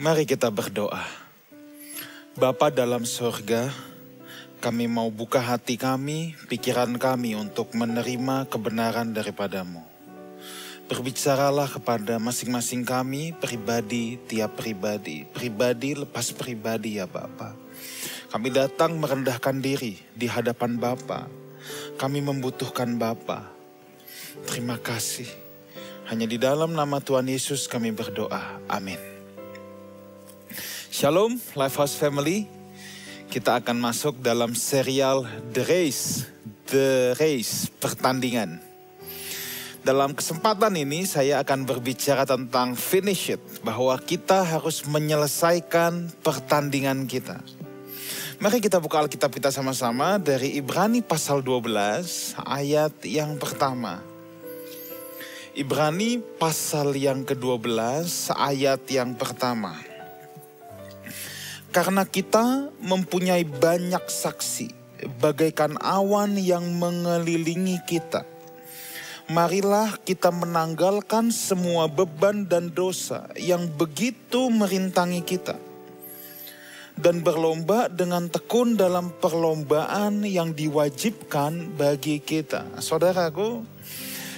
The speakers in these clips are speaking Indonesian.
Mari kita berdoa. Bapa dalam sorga, kami mau buka hati kami, pikiran kami untuk menerima kebenaran daripadamu. Berbicaralah kepada masing-masing kami, pribadi, tiap pribadi, pribadi lepas pribadi ya Bapa. Kami datang merendahkan diri di hadapan Bapa. Kami membutuhkan Bapa. Terima kasih. Hanya di dalam nama Tuhan Yesus kami berdoa. Amin. Shalom Lifehouse Family. Kita akan masuk dalam serial The Race. The Race, pertandingan. Dalam kesempatan ini saya akan berbicara tentang finish it. Bahwa kita harus menyelesaikan pertandingan kita. Mari kita buka Alkitab kita sama-sama dari Ibrani pasal 12 ayat yang pertama. Ibrani pasal yang ke-12 ayat yang pertama. Karena kita mempunyai banyak saksi bagaikan awan yang mengelilingi kita. Marilah kita menanggalkan semua beban dan dosa yang begitu merintangi kita. Dan berlomba dengan tekun dalam perlombaan yang diwajibkan bagi kita. Saudaraku,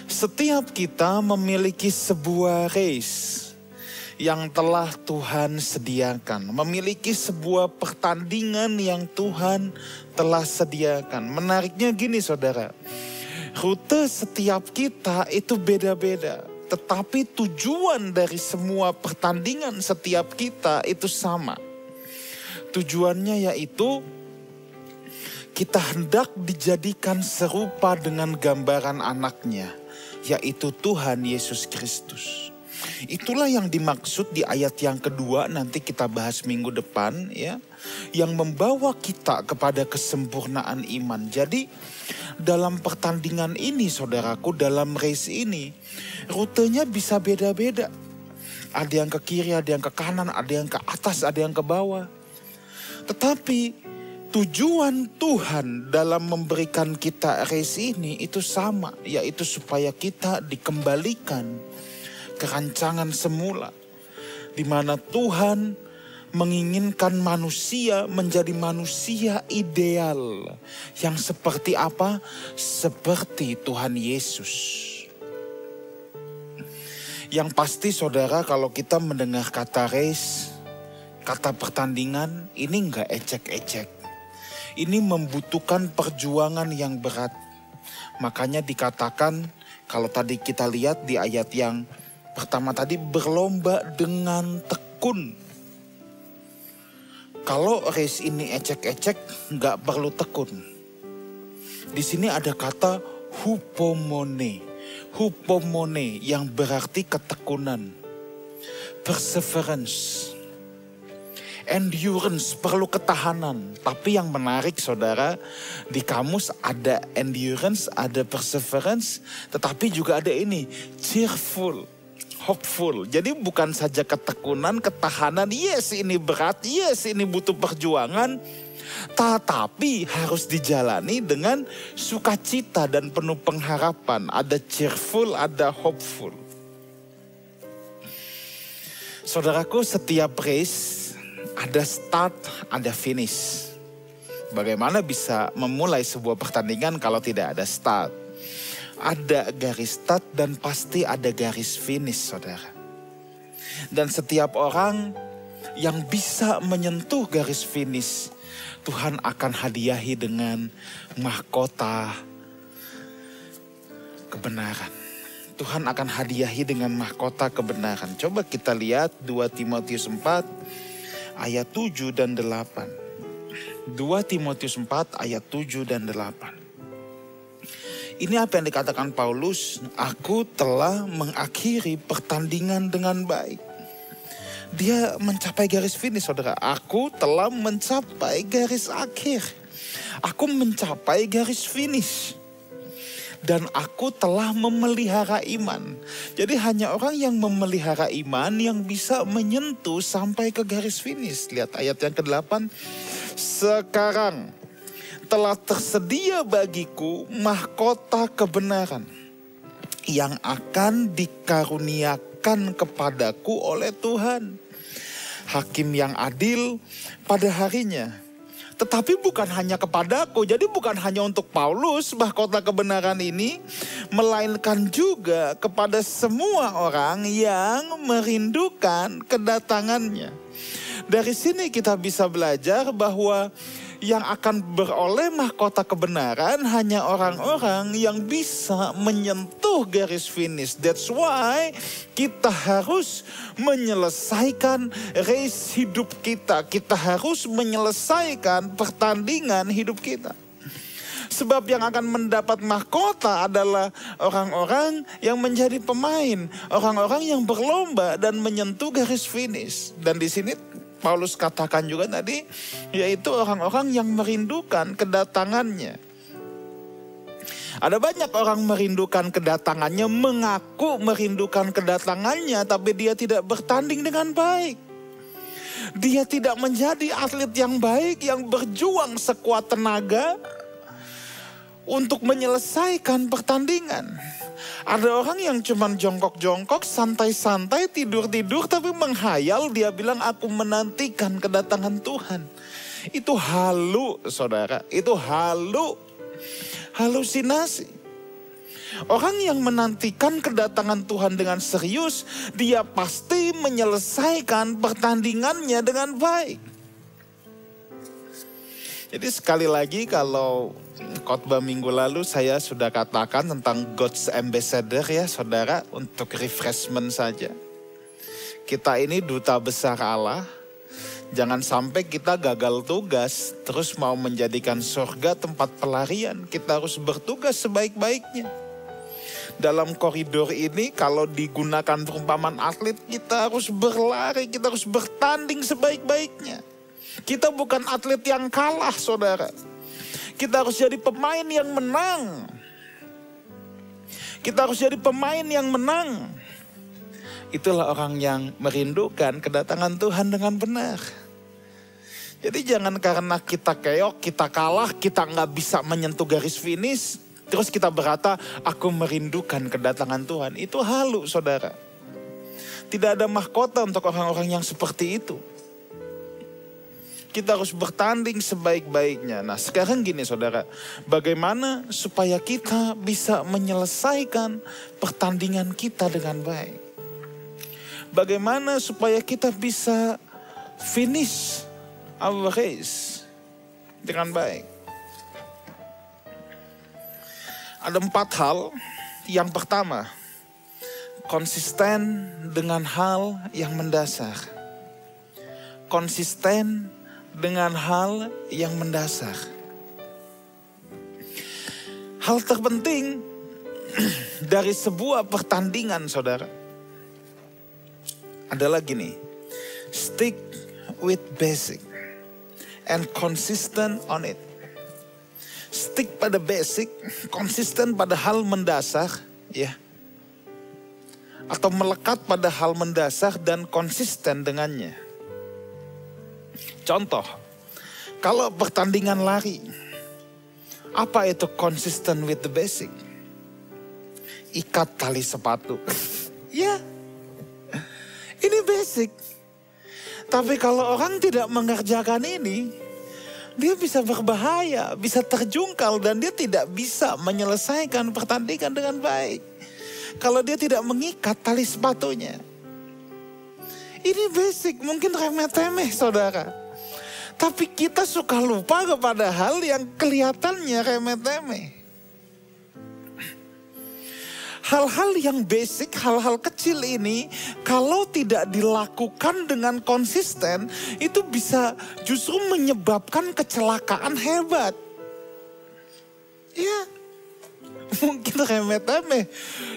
setiap kita memiliki sebuah race yang telah Tuhan sediakan, memiliki sebuah pertandingan yang Tuhan telah sediakan. Menariknya gini, saudara, rute setiap kita itu beda-beda, tetapi tujuan dari semua pertandingan setiap kita itu sama. Tujuannya yaitu kita hendak dijadikan serupa dengan gambaran anaknya yaitu Tuhan Yesus Kristus. Itulah yang dimaksud di ayat yang kedua nanti kita bahas minggu depan ya. Yang membawa kita kepada kesempurnaan iman. Jadi dalam pertandingan ini saudaraku dalam race ini rutenya bisa beda-beda. Ada yang ke kiri, ada yang ke kanan, ada yang ke atas, ada yang ke bawah. Tetapi tujuan Tuhan dalam memberikan kita race ini itu sama, yaitu supaya kita dikembalikan ke rancangan semula, di mana Tuhan menginginkan manusia menjadi manusia ideal yang seperti apa? Seperti Tuhan Yesus. Yang pasti saudara kalau kita mendengar kata race, kata pertandingan, ini enggak ecek-ecek ini membutuhkan perjuangan yang berat. Makanya dikatakan kalau tadi kita lihat di ayat yang pertama tadi berlomba dengan tekun. Kalau race ini ecek-ecek nggak perlu tekun. Di sini ada kata hupomone. Hupomone yang berarti ketekunan. Perseverance endurance, perlu ketahanan. Tapi yang menarik saudara, di kamus ada endurance, ada perseverance, tetapi juga ada ini, cheerful, hopeful. Jadi bukan saja ketekunan, ketahanan, yes ini berat, yes ini butuh perjuangan, tetapi harus dijalani dengan sukacita dan penuh pengharapan. Ada cheerful, ada hopeful. Saudaraku, setiap race ada start, ada finish. Bagaimana bisa memulai sebuah pertandingan kalau tidak ada start? Ada garis start dan pasti ada garis finish, saudara. Dan setiap orang yang bisa menyentuh garis finish, Tuhan akan hadiahi dengan mahkota kebenaran. Tuhan akan hadiahi dengan mahkota kebenaran. Coba kita lihat 2 Timotius 4 ayat 7 dan 8. 2 Timotius 4 ayat 7 dan 8. Ini apa yang dikatakan Paulus, aku telah mengakhiri pertandingan dengan baik. Dia mencapai garis finish saudara. Aku telah mencapai garis akhir. Aku mencapai garis finish dan aku telah memelihara iman. Jadi hanya orang yang memelihara iman yang bisa menyentuh sampai ke garis finish. Lihat ayat yang ke-8. Sekarang telah tersedia bagiku mahkota kebenaran yang akan dikaruniakan kepadaku oleh Tuhan. hakim yang adil pada harinya. Tetapi bukan hanya kepadaku, jadi bukan hanya untuk Paulus mahkota kebenaran ini, melainkan juga kepada semua orang yang merindukan kedatangannya. Dari sini kita bisa belajar bahwa yang akan beroleh mahkota kebenaran hanya orang-orang yang bisa menyentuh garis finish. That's why kita harus menyelesaikan race hidup kita. Kita harus menyelesaikan pertandingan hidup kita. Sebab yang akan mendapat mahkota adalah orang-orang yang menjadi pemain, orang-orang yang berlomba dan menyentuh garis finish. Dan di sini Paulus katakan juga tadi, yaitu orang-orang yang merindukan kedatangannya. Ada banyak orang merindukan kedatangannya, mengaku merindukan kedatangannya, tapi dia tidak bertanding dengan baik. Dia tidak menjadi atlet yang baik, yang berjuang sekuat tenaga untuk menyelesaikan pertandingan. Ada orang yang cuma jongkok-jongkok, santai-santai, tidur-tidur, tapi menghayal dia bilang aku menantikan kedatangan Tuhan. Itu halu, saudara. Itu halu. Halusinasi. Orang yang menantikan kedatangan Tuhan dengan serius, dia pasti menyelesaikan pertandingannya dengan baik. Jadi sekali lagi kalau khotbah minggu lalu saya sudah katakan tentang God's Ambassador ya saudara untuk refreshment saja. Kita ini duta besar Allah. Jangan sampai kita gagal tugas terus mau menjadikan surga tempat pelarian. Kita harus bertugas sebaik-baiknya. Dalam koridor ini kalau digunakan perumpamaan atlet kita harus berlari, kita harus bertanding sebaik-baiknya. Kita bukan atlet yang kalah, saudara. Kita harus jadi pemain yang menang. Kita harus jadi pemain yang menang. Itulah orang yang merindukan kedatangan Tuhan dengan benar. Jadi jangan karena kita keok, kita kalah, kita nggak bisa menyentuh garis finish. Terus kita berkata, aku merindukan kedatangan Tuhan. Itu halu saudara. Tidak ada mahkota untuk orang-orang yang seperti itu. Kita harus bertanding sebaik-baiknya. Nah sekarang gini saudara, bagaimana supaya kita bisa menyelesaikan pertandingan kita dengan baik? Bagaimana supaya kita bisa finish our race dengan baik? Ada empat hal. Yang pertama, konsisten dengan hal yang mendasar. Konsisten dengan hal yang mendasar. Hal terpenting dari sebuah pertandingan, saudara, adalah gini: stick with basic and consistent on it. Stick pada basic, konsisten pada hal mendasar, ya, atau melekat pada hal mendasar dan konsisten dengannya. Contoh, kalau pertandingan lari, apa itu consistent with the basic? Ikat tali sepatu. ya, ini basic. Tapi kalau orang tidak mengerjakan ini, dia bisa berbahaya, bisa terjungkal dan dia tidak bisa menyelesaikan pertandingan dengan baik. Kalau dia tidak mengikat tali sepatunya. Ini basic, mungkin remeh-temeh saudara. Tapi kita suka lupa kepada hal yang kelihatannya remeh-temeh. Hal-hal yang basic, hal-hal kecil ini kalau tidak dilakukan dengan konsisten itu bisa justru menyebabkan kecelakaan hebat. Ya, mungkin remeh-temeh.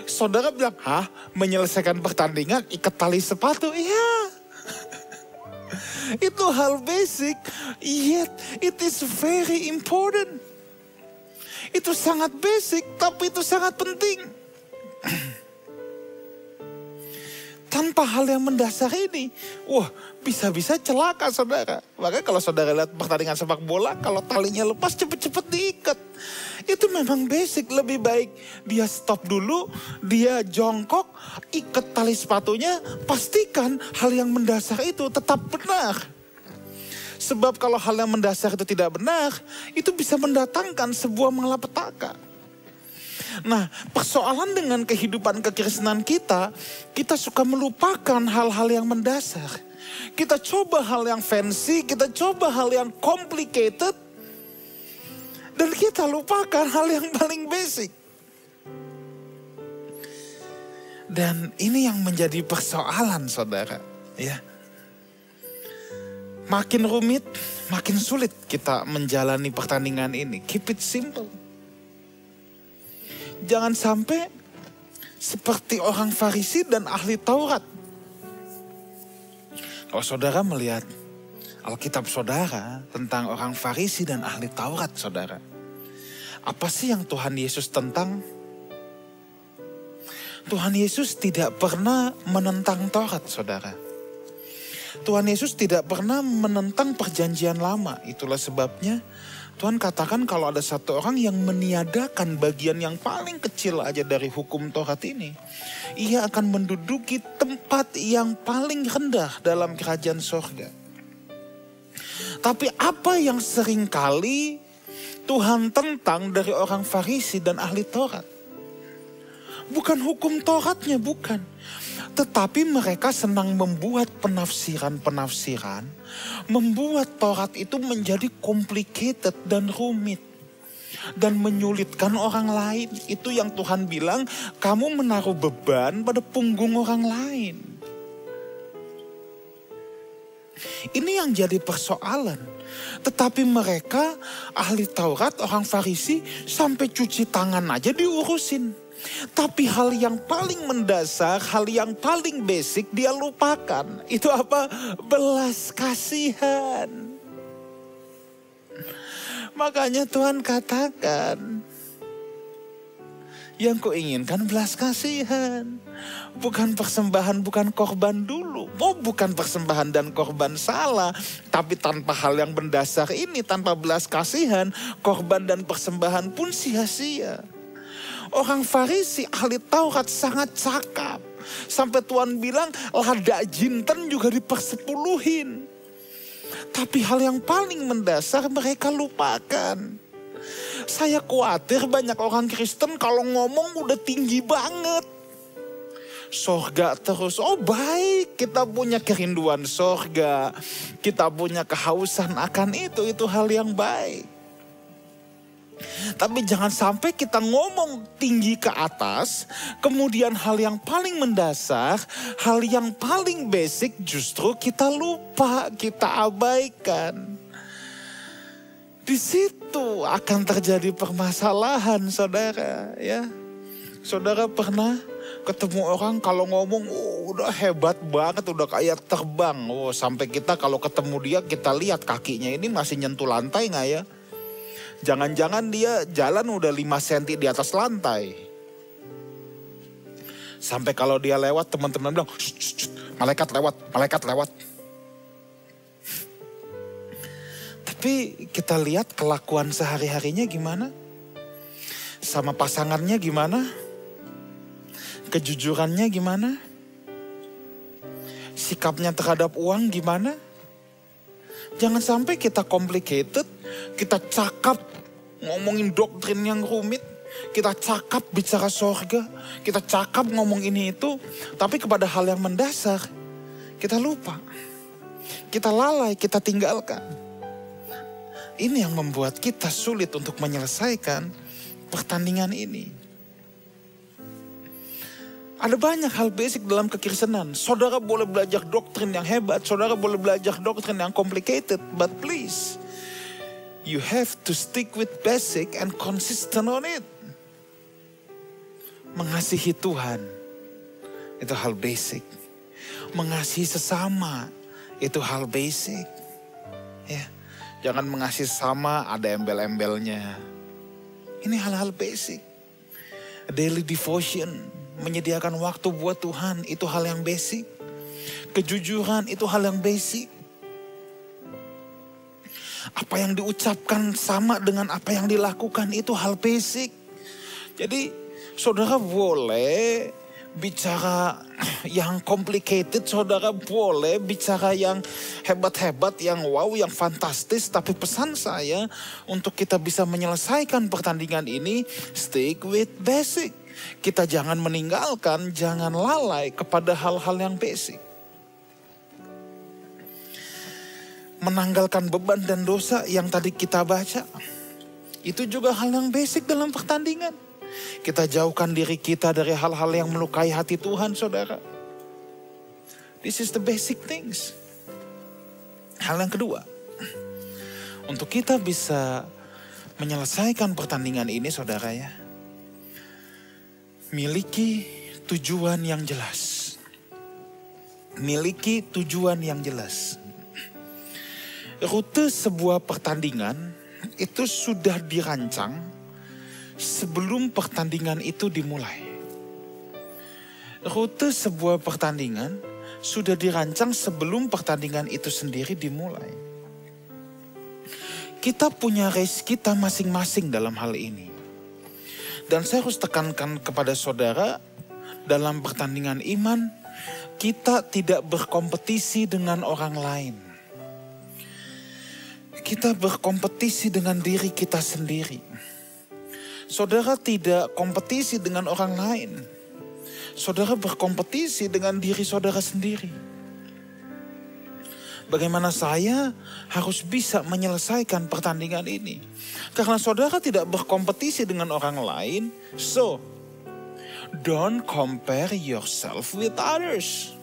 Saudara bilang, hah menyelesaikan pertandingan ikat tali sepatu? Iya. Itu hal basic, yet it is very important. Itu sangat basic, tapi itu sangat penting. tanpa hal yang mendasar ini, wah bisa-bisa celaka saudara. Maka kalau saudara lihat pertandingan sepak bola, kalau talinya lepas cepet-cepet diikat. Itu memang basic, lebih baik dia stop dulu, dia jongkok, ikat tali sepatunya, pastikan hal yang mendasar itu tetap benar. Sebab kalau hal yang mendasar itu tidak benar, itu bisa mendatangkan sebuah malapetaka. Nah, persoalan dengan kehidupan kekristenan kita, kita suka melupakan hal-hal yang mendasar. Kita coba hal yang fancy, kita coba hal yang complicated, dan kita lupakan hal yang paling basic. Dan ini yang menjadi persoalan saudara, ya. Makin rumit, makin sulit kita menjalani pertandingan ini. Keep it simple. Jangan sampai seperti orang Farisi dan ahli Taurat. Kalau saudara melihat Alkitab saudara tentang orang Farisi dan ahli Taurat saudara. Apa sih yang Tuhan Yesus tentang? Tuhan Yesus tidak pernah menentang Taurat saudara. Tuhan Yesus tidak pernah menentang perjanjian lama. Itulah sebabnya Tuhan katakan kalau ada satu orang yang meniadakan bagian yang paling kecil aja dari hukum Taurat ini, ia akan menduduki tempat yang paling rendah dalam kerajaan sorga. Tapi apa yang sering kali Tuhan tentang dari orang Farisi dan ahli Taurat? Bukan hukum Tauratnya, bukan. Tetapi mereka senang membuat penafsiran-penafsiran, membuat Taurat itu menjadi complicated dan rumit. Dan menyulitkan orang lain. Itu yang Tuhan bilang, kamu menaruh beban pada punggung orang lain. Ini yang jadi persoalan. Tetapi mereka ahli Taurat, orang Farisi, sampai cuci tangan aja diurusin tapi hal yang paling mendasar, hal yang paling basic dia lupakan. Itu apa? Belas kasihan. Makanya Tuhan katakan, yang kau inginkan belas kasihan. Bukan persembahan, bukan korban dulu. Oh bukan persembahan dan korban salah. Tapi tanpa hal yang mendasar ini, tanpa belas kasihan, korban dan persembahan pun sia-sia. Orang Farisi ahli Taurat sangat cakap. Sampai Tuhan bilang lada jinten juga dipersepuluhin. Tapi hal yang paling mendasar mereka lupakan. Saya khawatir banyak orang Kristen kalau ngomong udah tinggi banget. Sorga terus, oh baik kita punya kerinduan sorga. Kita punya kehausan akan itu, itu hal yang baik. Tapi jangan sampai kita ngomong tinggi ke atas, kemudian hal yang paling mendasar, hal yang paling basic justru kita lupa, kita abaikan. Di situ akan terjadi permasalahan, saudara. Ya, saudara pernah ketemu orang kalau ngomong oh, udah hebat banget, udah kayak terbang. Oh, sampai kita kalau ketemu dia kita lihat kakinya ini masih nyentuh lantai nggak ya? Jangan-jangan dia jalan udah 5 cm di atas lantai. Sampai kalau dia lewat teman-teman bilang, malaikat lewat, malaikat lewat. Tapi kita lihat kelakuan sehari-harinya gimana? Sama pasangannya gimana? Kejujurannya gimana? Sikapnya terhadap uang gimana? Jangan sampai kita complicated, kita cakap ngomongin doktrin yang rumit. Kita cakap bicara sorga, kita cakap ngomong ini itu, tapi kepada hal yang mendasar, kita lupa. Kita lalai, kita tinggalkan. Ini yang membuat kita sulit untuk menyelesaikan pertandingan ini. Ada banyak hal basic dalam kekristenan. Saudara boleh belajar doktrin yang hebat, saudara boleh belajar doktrin yang complicated, but please you have to stick with basic and consistent on it. Mengasihi Tuhan itu hal basic. Mengasihi sesama itu hal basic. Ya, jangan mengasihi sesama ada embel-embelnya. Ini hal-hal basic. Daily devotion menyediakan waktu buat Tuhan itu hal yang basic. Kejujuran itu hal yang basic. Apa yang diucapkan sama dengan apa yang dilakukan itu hal basic. Jadi saudara boleh bicara yang complicated, saudara boleh bicara yang hebat-hebat, yang wow, yang fantastis. Tapi pesan saya untuk kita bisa menyelesaikan pertandingan ini, stick with basic. Kita jangan meninggalkan, jangan lalai kepada hal-hal yang basic. Menanggalkan beban dan dosa yang tadi kita baca. Itu juga hal yang basic dalam pertandingan. Kita jauhkan diri kita dari hal-hal yang melukai hati Tuhan, saudara. This is the basic things. Hal yang kedua, untuk kita bisa menyelesaikan pertandingan ini, saudara ya, miliki tujuan yang jelas. Miliki tujuan yang jelas. Rute sebuah pertandingan itu sudah dirancang sebelum pertandingan itu dimulai. Rute sebuah pertandingan sudah dirancang sebelum pertandingan itu sendiri dimulai. Kita punya race kita masing-masing dalam hal ini. Dan saya harus tekankan kepada saudara dalam pertandingan iman, kita tidak berkompetisi dengan orang lain. Kita berkompetisi dengan diri kita sendiri. Saudara tidak kompetisi dengan orang lain. Saudara berkompetisi dengan diri saudara sendiri. Bagaimana saya harus bisa menyelesaikan pertandingan ini? Karena saudara tidak berkompetisi dengan orang lain, so don't compare yourself with others.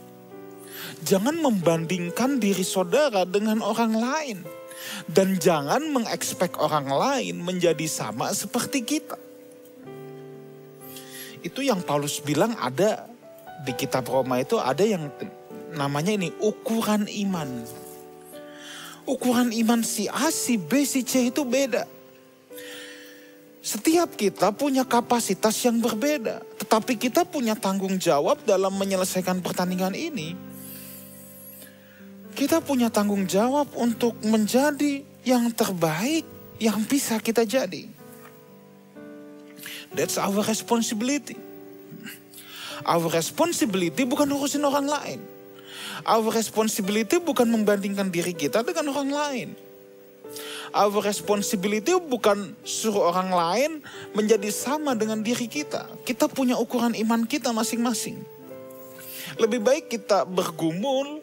Jangan membandingkan diri saudara dengan orang lain. Dan jangan mengekspek orang lain menjadi sama seperti kita. Itu yang Paulus bilang ada di kitab Roma itu ada yang namanya ini ukuran iman. Ukuran iman si A, si B, si C itu beda. Setiap kita punya kapasitas yang berbeda, tetapi kita punya tanggung jawab dalam menyelesaikan pertandingan ini kita punya tanggung jawab untuk menjadi yang terbaik yang bisa kita jadi. That's our responsibility. Our responsibility bukan urusin orang lain. Our responsibility bukan membandingkan diri kita dengan orang lain. Our responsibility bukan suruh orang lain menjadi sama dengan diri kita. Kita punya ukuran iman kita masing-masing. Lebih baik kita bergumul,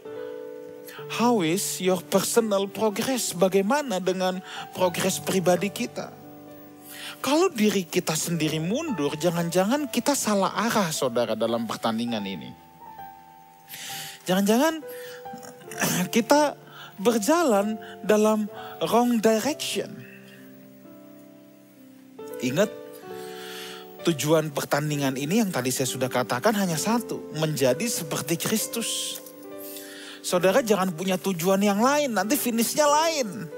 How is your personal progress? Bagaimana dengan progres pribadi kita? Kalau diri kita sendiri mundur, jangan-jangan kita salah arah saudara dalam pertandingan ini. Jangan-jangan kita berjalan dalam wrong direction. Ingat, tujuan pertandingan ini yang tadi saya sudah katakan hanya satu, menjadi seperti Kristus. Saudara jangan punya tujuan yang lain, nanti finishnya lain.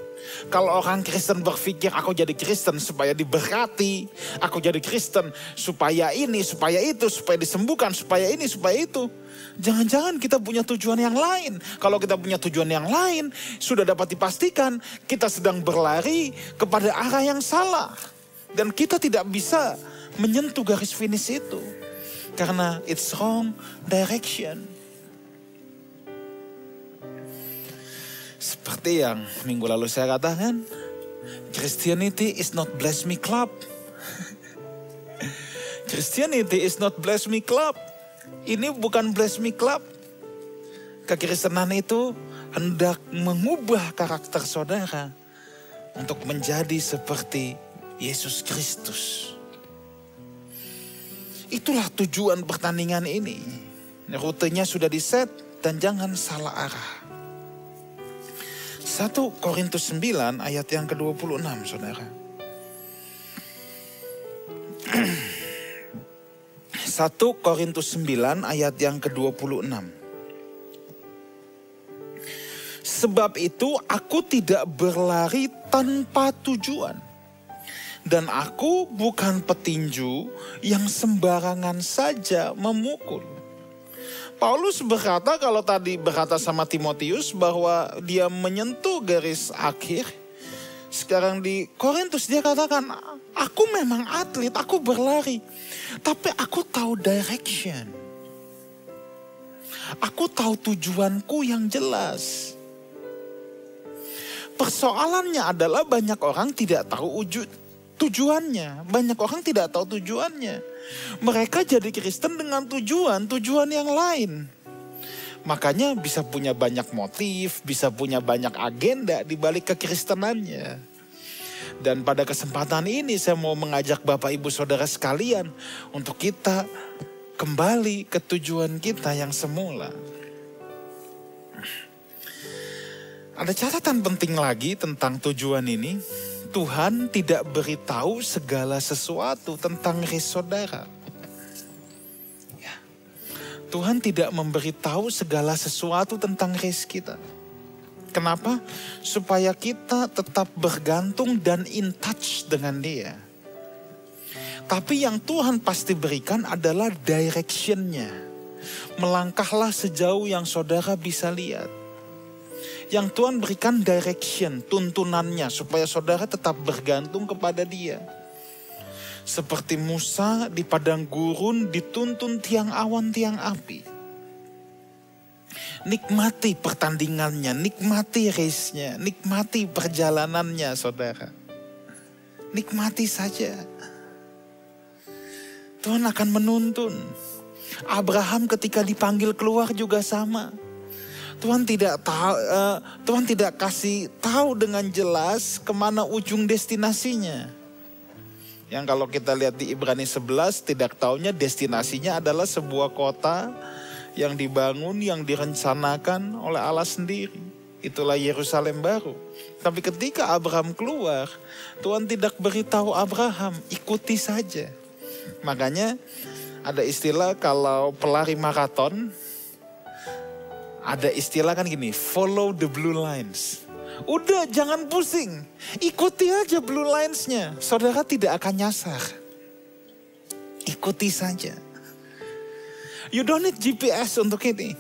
Kalau orang Kristen berpikir aku jadi Kristen supaya diberkati, aku jadi Kristen supaya ini, supaya itu, supaya disembuhkan, supaya ini, supaya itu. Jangan-jangan kita punya tujuan yang lain. Kalau kita punya tujuan yang lain, sudah dapat dipastikan kita sedang berlari kepada arah yang salah. Dan kita tidak bisa menyentuh garis finish itu. Karena it's wrong direction. Seperti yang minggu lalu saya katakan, Christianity is not bless me club. Christianity is not bless me club. Ini bukan bless me club. Kekristenan itu hendak mengubah karakter saudara untuk menjadi seperti Yesus Kristus. Itulah tujuan pertandingan ini. Rutenya sudah diset dan jangan salah arah. 1 Korintus 9 ayat yang ke-26 saudara. 1 Korintus 9 ayat yang ke-26. Sebab itu aku tidak berlari tanpa tujuan. Dan aku bukan petinju yang sembarangan saja memukul. Paulus berkata kalau tadi berkata sama Timotius bahwa dia menyentuh garis akhir. Sekarang di Korintus dia katakan, aku memang atlet, aku berlari. Tapi aku tahu direction. Aku tahu tujuanku yang jelas. Persoalannya adalah banyak orang tidak tahu wujud tujuannya. Banyak orang tidak tahu tujuannya. Mereka jadi Kristen dengan tujuan, tujuan yang lain. Makanya bisa punya banyak motif, bisa punya banyak agenda di balik kekristenannya. Dan pada kesempatan ini saya mau mengajak Bapak Ibu Saudara sekalian untuk kita kembali ke tujuan kita yang semula. Ada catatan penting lagi tentang tujuan ini. Tuhan tidak beritahu segala sesuatu tentang ris saudara. Ya. Tuhan tidak memberitahu segala sesuatu tentang ris kita. Kenapa? Supaya kita tetap bergantung dan in touch dengan dia. Tapi yang Tuhan pasti berikan adalah directionnya. Melangkahlah sejauh yang saudara bisa lihat yang Tuhan berikan direction, tuntunannya supaya saudara tetap bergantung kepada dia. Seperti Musa di padang gurun dituntun tiang awan tiang api. Nikmati pertandingannya, nikmati race-nya, nikmati perjalanannya saudara. Nikmati saja. Tuhan akan menuntun. Abraham ketika dipanggil keluar juga sama Tuhan tidak tahu, uh, Tuhan tidak kasih tahu dengan jelas ke mana ujung destinasinya. Yang kalau kita lihat di Ibrani 11 tidak tahunya destinasinya adalah sebuah kota yang dibangun, yang direncanakan oleh Allah sendiri. Itulah Yerusalem baru. Tapi ketika Abraham keluar, Tuhan tidak beritahu Abraham, ikuti saja. Makanya ada istilah kalau pelari maraton, ada istilah kan gini, follow the blue lines. Udah jangan pusing, ikuti aja blue linesnya. Saudara tidak akan nyasar. Ikuti saja. You don't need GPS untuk ini.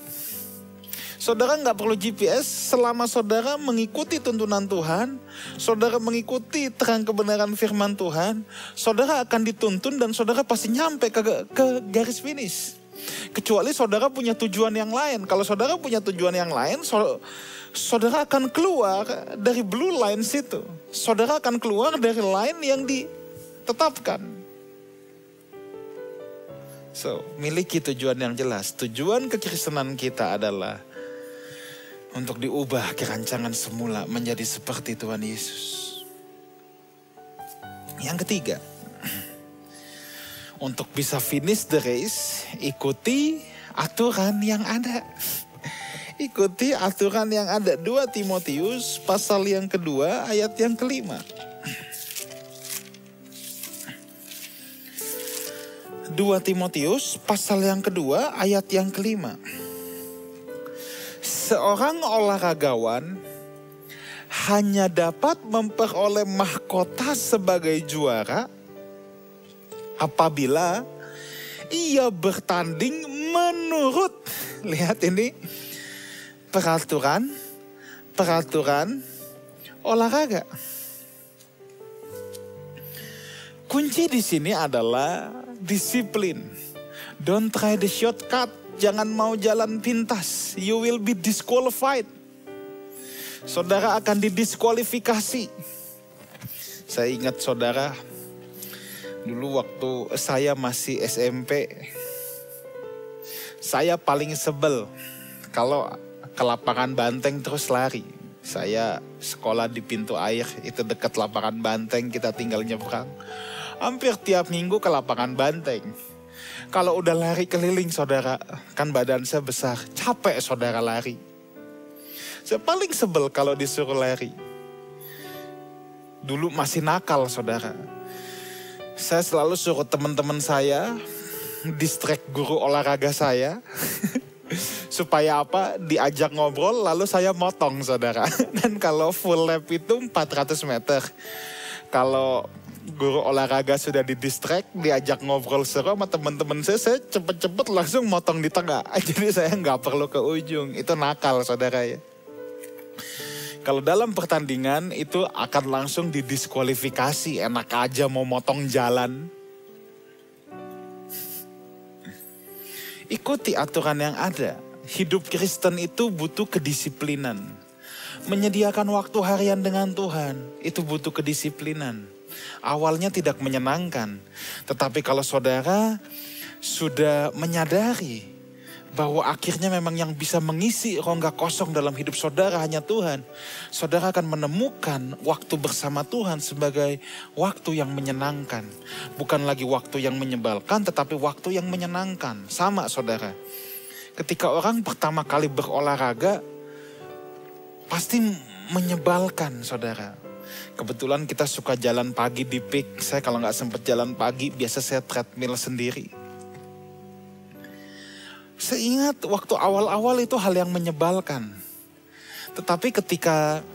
Saudara nggak perlu GPS selama saudara mengikuti tuntunan Tuhan, saudara mengikuti terang kebenaran firman Tuhan, saudara akan dituntun dan saudara pasti nyampe ke, ke garis finish. Kecuali saudara punya tujuan yang lain. Kalau saudara punya tujuan yang lain, saudara akan keluar dari blue line situ. Saudara akan keluar dari line yang ditetapkan. So, miliki tujuan yang jelas. Tujuan kekristenan kita adalah untuk diubah kerancangan semula menjadi seperti Tuhan Yesus. Yang ketiga, untuk bisa finish the race, ikuti aturan yang ada. Ikuti aturan yang ada. 2 Timotius pasal yang kedua ayat yang kelima. 2 Timotius pasal yang kedua ayat yang kelima. Seorang olahragawan hanya dapat memperoleh mahkota sebagai juara apabila ia bertanding menurut lihat ini peraturan peraturan olahraga. Kunci di sini adalah disiplin. Don't try the shortcut. Jangan mau jalan pintas. You will be disqualified. Saudara akan didiskualifikasi. Saya ingat saudara Dulu waktu saya masih SMP, saya paling sebel kalau ke lapangan banteng terus lari. Saya sekolah di pintu air, itu dekat lapangan banteng, kita tinggal nyebrang. Hampir tiap minggu ke lapangan banteng. Kalau udah lari keliling saudara, kan badan saya besar, capek saudara lari. Saya paling sebel kalau disuruh lari. Dulu masih nakal saudara saya selalu suruh teman-teman saya distract guru olahraga saya supaya apa diajak ngobrol lalu saya motong saudara dan kalau full lap itu 400 meter kalau guru olahraga sudah di distract, diajak ngobrol seru sama teman-teman saya, saya cepet-cepet langsung motong di tengah. Jadi saya nggak perlu ke ujung, itu nakal saudara ya. Kalau dalam pertandingan itu akan langsung didiskualifikasi, enak aja mau motong jalan. Ikuti aturan yang ada. Hidup Kristen itu butuh kedisiplinan. Menyediakan waktu harian dengan Tuhan itu butuh kedisiplinan. Awalnya tidak menyenangkan, tetapi kalau saudara sudah menyadari bahwa akhirnya memang yang bisa mengisi rongga kosong dalam hidup saudara hanya Tuhan. Saudara akan menemukan waktu bersama Tuhan sebagai waktu yang menyenangkan. Bukan lagi waktu yang menyebalkan tetapi waktu yang menyenangkan. Sama saudara. Ketika orang pertama kali berolahraga pasti menyebalkan saudara. Kebetulan kita suka jalan pagi di PIK. Saya kalau nggak sempat jalan pagi biasa saya treadmill sendiri Seingat waktu awal-awal itu hal yang menyebalkan. Tetapi ketika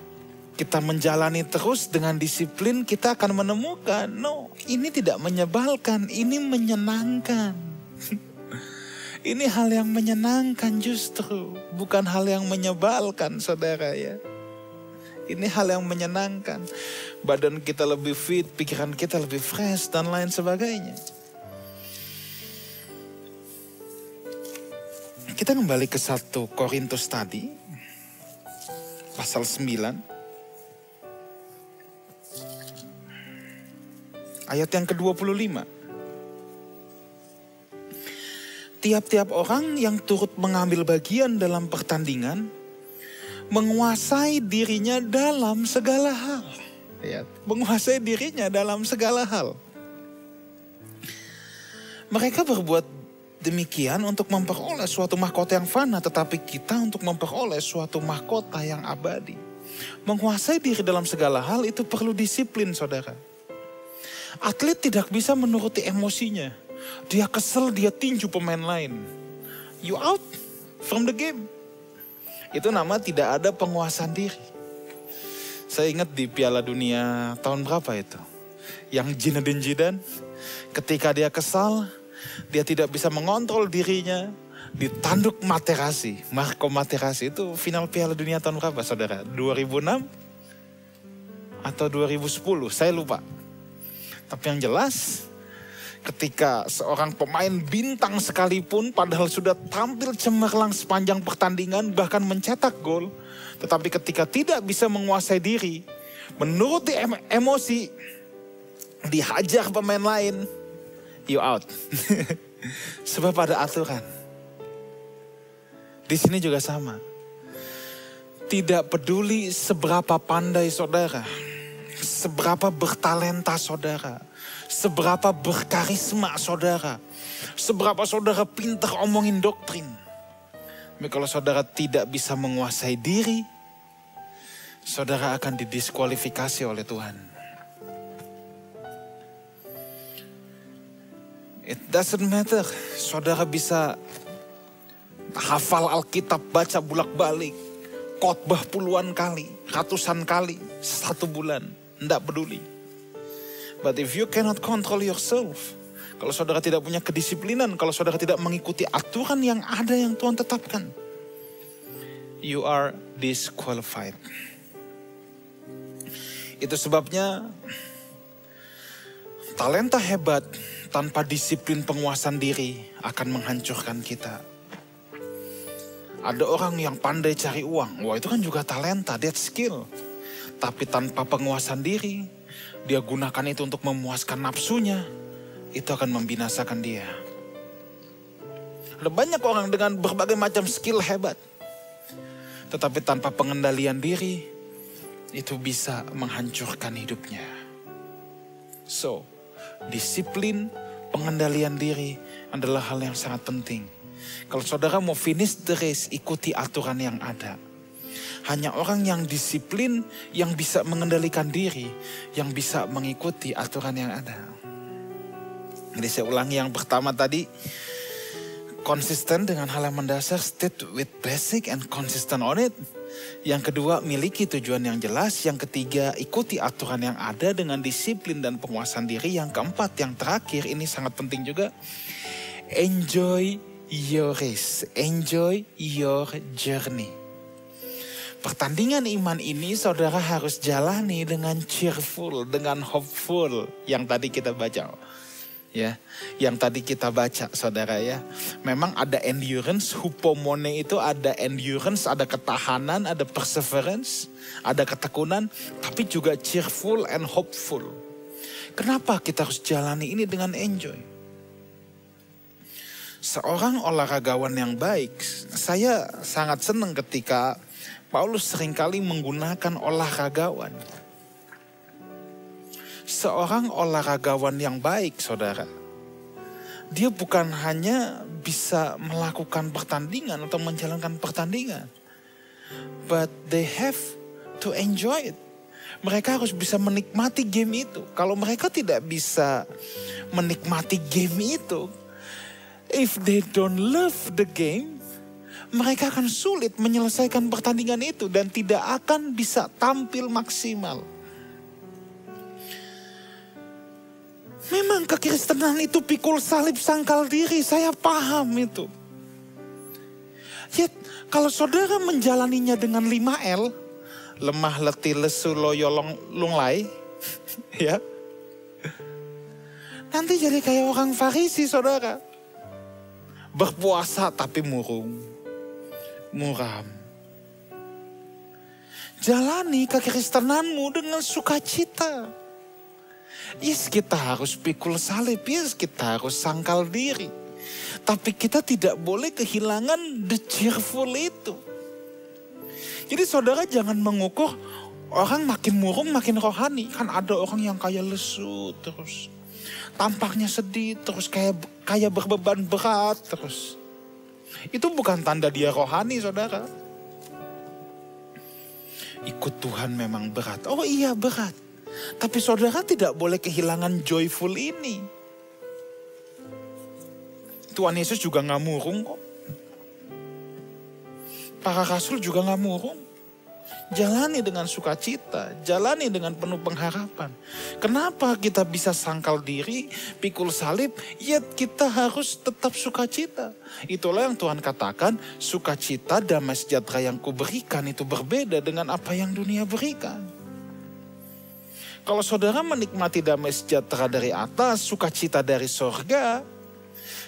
kita menjalani terus dengan disiplin, kita akan menemukan, no, ini tidak menyebalkan, ini menyenangkan. ini hal yang menyenangkan justru, bukan hal yang menyebalkan, saudara ya. Ini hal yang menyenangkan. Badan kita lebih fit, pikiran kita lebih fresh, dan lain sebagainya. Kita kembali ke satu Korintus tadi, pasal 9. Ayat yang ke-25. Tiap-tiap orang yang turut mengambil bagian dalam pertandingan, menguasai dirinya dalam segala hal. Ya, menguasai dirinya dalam segala hal. Mereka berbuat demikian untuk memperoleh suatu mahkota yang fana, tetapi kita untuk memperoleh suatu mahkota yang abadi. Menguasai diri dalam segala hal itu perlu disiplin, saudara. Atlet tidak bisa menuruti emosinya. Dia kesel, dia tinju pemain lain. You out from the game. Itu nama tidak ada penguasaan diri. Saya ingat di Piala Dunia tahun berapa itu? Yang Zinedine Zidane ketika dia kesal, dia tidak bisa mengontrol dirinya, ditanduk Materazzi. Marco Materazzi itu final Piala Dunia tahun berapa saudara? 2006 atau 2010? Saya lupa. Tapi yang jelas ketika seorang pemain bintang sekalipun padahal sudah tampil cemerlang sepanjang pertandingan bahkan mencetak gol. Tetapi ketika tidak bisa menguasai diri, menuruti emosi, dihajar pemain lain, you out. Sebab ada aturan. Di sini juga sama. Tidak peduli seberapa pandai saudara, seberapa bertalenta saudara, seberapa berkarisma saudara, seberapa saudara pintar omongin doktrin. Tapi kalau saudara tidak bisa menguasai diri, saudara akan didiskualifikasi oleh Tuhan. It doesn't matter. Saudara bisa hafal Alkitab, baca bulak-balik. Khotbah puluhan kali, ratusan kali, satu bulan. Tidak peduli. But if you cannot control yourself, kalau saudara tidak punya kedisiplinan, kalau saudara tidak mengikuti aturan yang ada yang Tuhan tetapkan, you are disqualified. Itu sebabnya talenta hebat tanpa disiplin penguasaan diri akan menghancurkan kita. Ada orang yang pandai cari uang, wah itu kan juga talenta, that skill. Tapi tanpa penguasaan diri, dia gunakan itu untuk memuaskan nafsunya, itu akan membinasakan dia. Ada banyak orang dengan berbagai macam skill hebat. Tetapi tanpa pengendalian diri, itu bisa menghancurkan hidupnya. So, disiplin pengendalian diri adalah hal yang sangat penting. Kalau saudara mau finish the race, ikuti aturan yang ada. Hanya orang yang disiplin, yang bisa mengendalikan diri, yang bisa mengikuti aturan yang ada. Jadi saya ulangi yang pertama tadi, konsisten dengan hal yang mendasar, state with basic and consistent on it. Yang kedua, miliki tujuan yang jelas. Yang ketiga, ikuti aturan yang ada dengan disiplin dan penguasaan diri. Yang keempat, yang terakhir, ini sangat penting juga. Enjoy your race. Enjoy your journey. Pertandingan iman ini saudara harus jalani dengan cheerful, dengan hopeful yang tadi kita baca ya yang tadi kita baca saudara ya. Memang ada endurance hupomone itu ada endurance ada ketahanan ada perseverance ada ketekunan tapi juga cheerful and hopeful. Kenapa kita harus jalani ini dengan enjoy? Seorang olahragawan yang baik saya sangat senang ketika Paulus sering kali menggunakan olahragawan seorang olahragawan yang baik, saudara, dia bukan hanya bisa melakukan pertandingan atau menjalankan pertandingan, but they have to enjoy it. Mereka harus bisa menikmati game itu. Kalau mereka tidak bisa menikmati game itu, if they don't love the game, mereka akan sulit menyelesaikan pertandingan itu dan tidak akan bisa tampil maksimal. Memang kekristenan itu pikul salib sangkal diri, saya paham itu. Ya, kalau saudara menjalaninya dengan 5L, lemah letih lesu loyolong lunglai, ya. Nanti jadi kayak orang Farisi saudara. Berpuasa tapi murung, muram. Jalani kekristenanmu dengan sukacita. Yes kita harus pikul salib, yes kita harus sangkal diri. Tapi kita tidak boleh kehilangan the cheerful itu. Jadi saudara jangan mengukur orang makin murung makin rohani. Kan ada orang yang kayak lesu terus. Tampaknya sedih terus kayak kayak berbeban berat terus. Itu bukan tanda dia rohani saudara. Ikut Tuhan memang berat. Oh iya berat. Tapi saudara tidak boleh kehilangan joyful ini. Tuhan Yesus juga nggak murung kok. Para rasul juga nggak murung. Jalani dengan sukacita, jalani dengan penuh pengharapan. Kenapa kita bisa sangkal diri, pikul salib, ya kita harus tetap sukacita. Itulah yang Tuhan katakan, sukacita damai sejahtera yang kuberikan itu berbeda dengan apa yang dunia berikan. Kalau saudara menikmati damai sejahtera dari atas, sukacita dari sorga,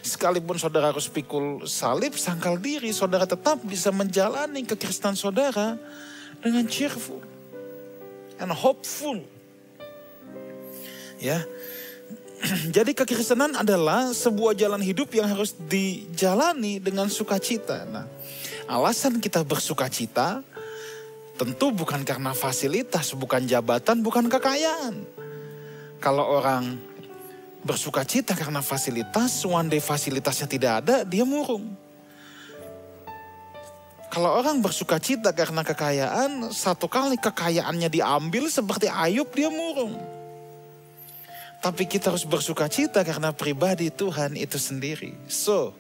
sekalipun saudara harus pikul salib, sangkal diri, saudara tetap bisa menjalani kekristenan saudara dengan cheerful and hopeful. Ya, jadi kekristenan adalah sebuah jalan hidup yang harus dijalani dengan sukacita. Nah, alasan kita bersukacita Tentu bukan karena fasilitas, bukan jabatan, bukan kekayaan. Kalau orang bersuka cita karena fasilitas, one day fasilitasnya tidak ada, dia murung. Kalau orang bersuka cita karena kekayaan, satu kali kekayaannya diambil seperti Ayub, dia murung. Tapi kita harus bersuka cita karena pribadi Tuhan itu sendiri. So,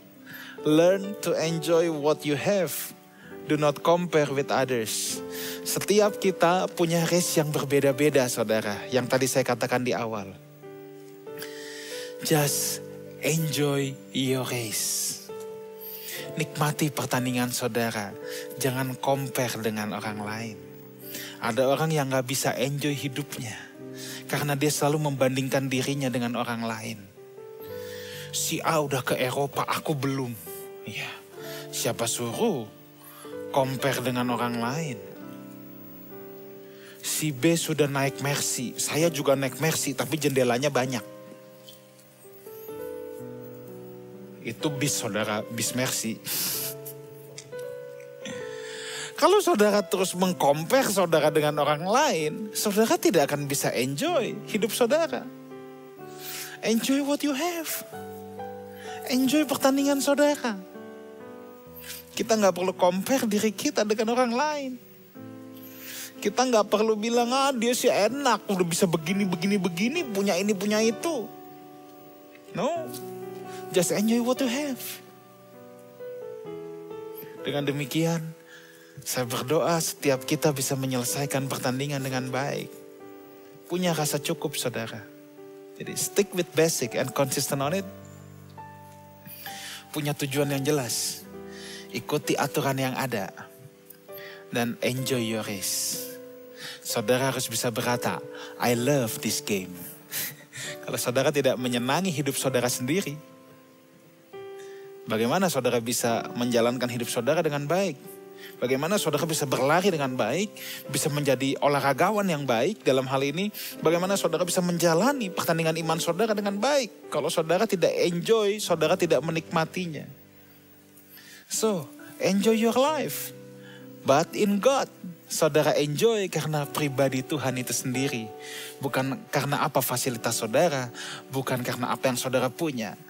learn to enjoy what you have Do not compare with others. Setiap kita punya race yang berbeda-beda saudara. Yang tadi saya katakan di awal. Just enjoy your race. Nikmati pertandingan saudara. Jangan compare dengan orang lain. Ada orang yang gak bisa enjoy hidupnya. Karena dia selalu membandingkan dirinya dengan orang lain. Si A udah ke Eropa, aku belum. Ya, siapa suruh compare dengan orang lain. Si B sudah naik Mercy, saya juga naik Mercy tapi jendelanya banyak. Itu bis saudara, bis Mercy. Kalau saudara terus mengcompare saudara dengan orang lain, saudara tidak akan bisa enjoy hidup saudara. Enjoy what you have. Enjoy pertandingan saudara. Kita nggak perlu compare diri kita dengan orang lain. Kita nggak perlu bilang, ah dia sih enak, udah bisa begini, begini, begini, punya ini, punya itu. No, just enjoy what you have. Dengan demikian, Saya berdoa setiap kita bisa menyelesaikan pertandingan dengan baik. Punya rasa cukup saudara. Jadi stick with basic and consistent on it. Punya tujuan yang jelas. Ikuti aturan yang ada. Dan enjoy your race. Saudara harus bisa berkata, I love this game. Kalau saudara tidak menyenangi hidup saudara sendiri, bagaimana saudara bisa menjalankan hidup saudara dengan baik? Bagaimana saudara bisa berlari dengan baik, bisa menjadi olahragawan yang baik dalam hal ini. Bagaimana saudara bisa menjalani pertandingan iman saudara dengan baik. Kalau saudara tidak enjoy, saudara tidak menikmatinya. So, enjoy your life. But in God, saudara enjoy karena pribadi Tuhan itu sendiri. Bukan karena apa fasilitas saudara, bukan karena apa yang saudara punya.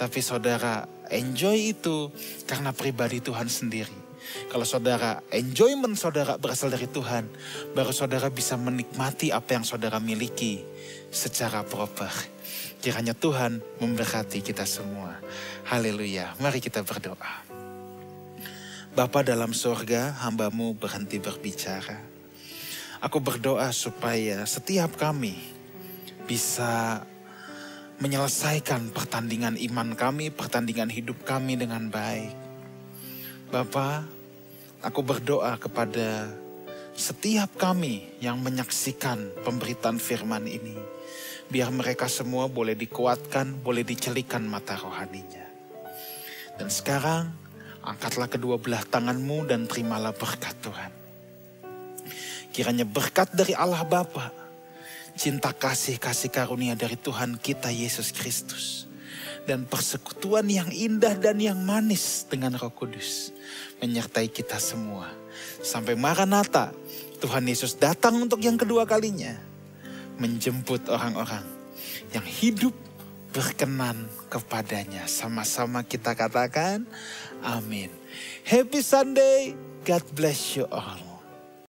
Tapi saudara enjoy itu karena pribadi Tuhan sendiri. Kalau saudara enjoyment saudara berasal dari Tuhan, baru saudara bisa menikmati apa yang saudara miliki secara proper. Kiranya Tuhan memberkati kita semua. Haleluya. Mari kita berdoa. Bapa dalam sorga, hambamu berhenti berbicara. Aku berdoa supaya setiap kami bisa menyelesaikan pertandingan iman kami, pertandingan hidup kami dengan baik. Bapak, Aku berdoa kepada setiap kami yang menyaksikan pemberitaan firman ini. Biar mereka semua boleh dikuatkan, boleh dicelikan mata rohaninya. Dan sekarang, angkatlah kedua belah tanganmu dan terimalah berkat Tuhan. Kiranya berkat dari Allah Bapa, cinta kasih, kasih karunia dari Tuhan kita Yesus Kristus, dan persekutuan yang indah dan yang manis dengan Roh Kudus menyertai kita semua. Sampai Maranatha, Tuhan Yesus datang untuk yang kedua kalinya. Menjemput orang-orang yang hidup berkenan kepadanya. Sama-sama kita katakan, amin. Happy Sunday, God bless you all.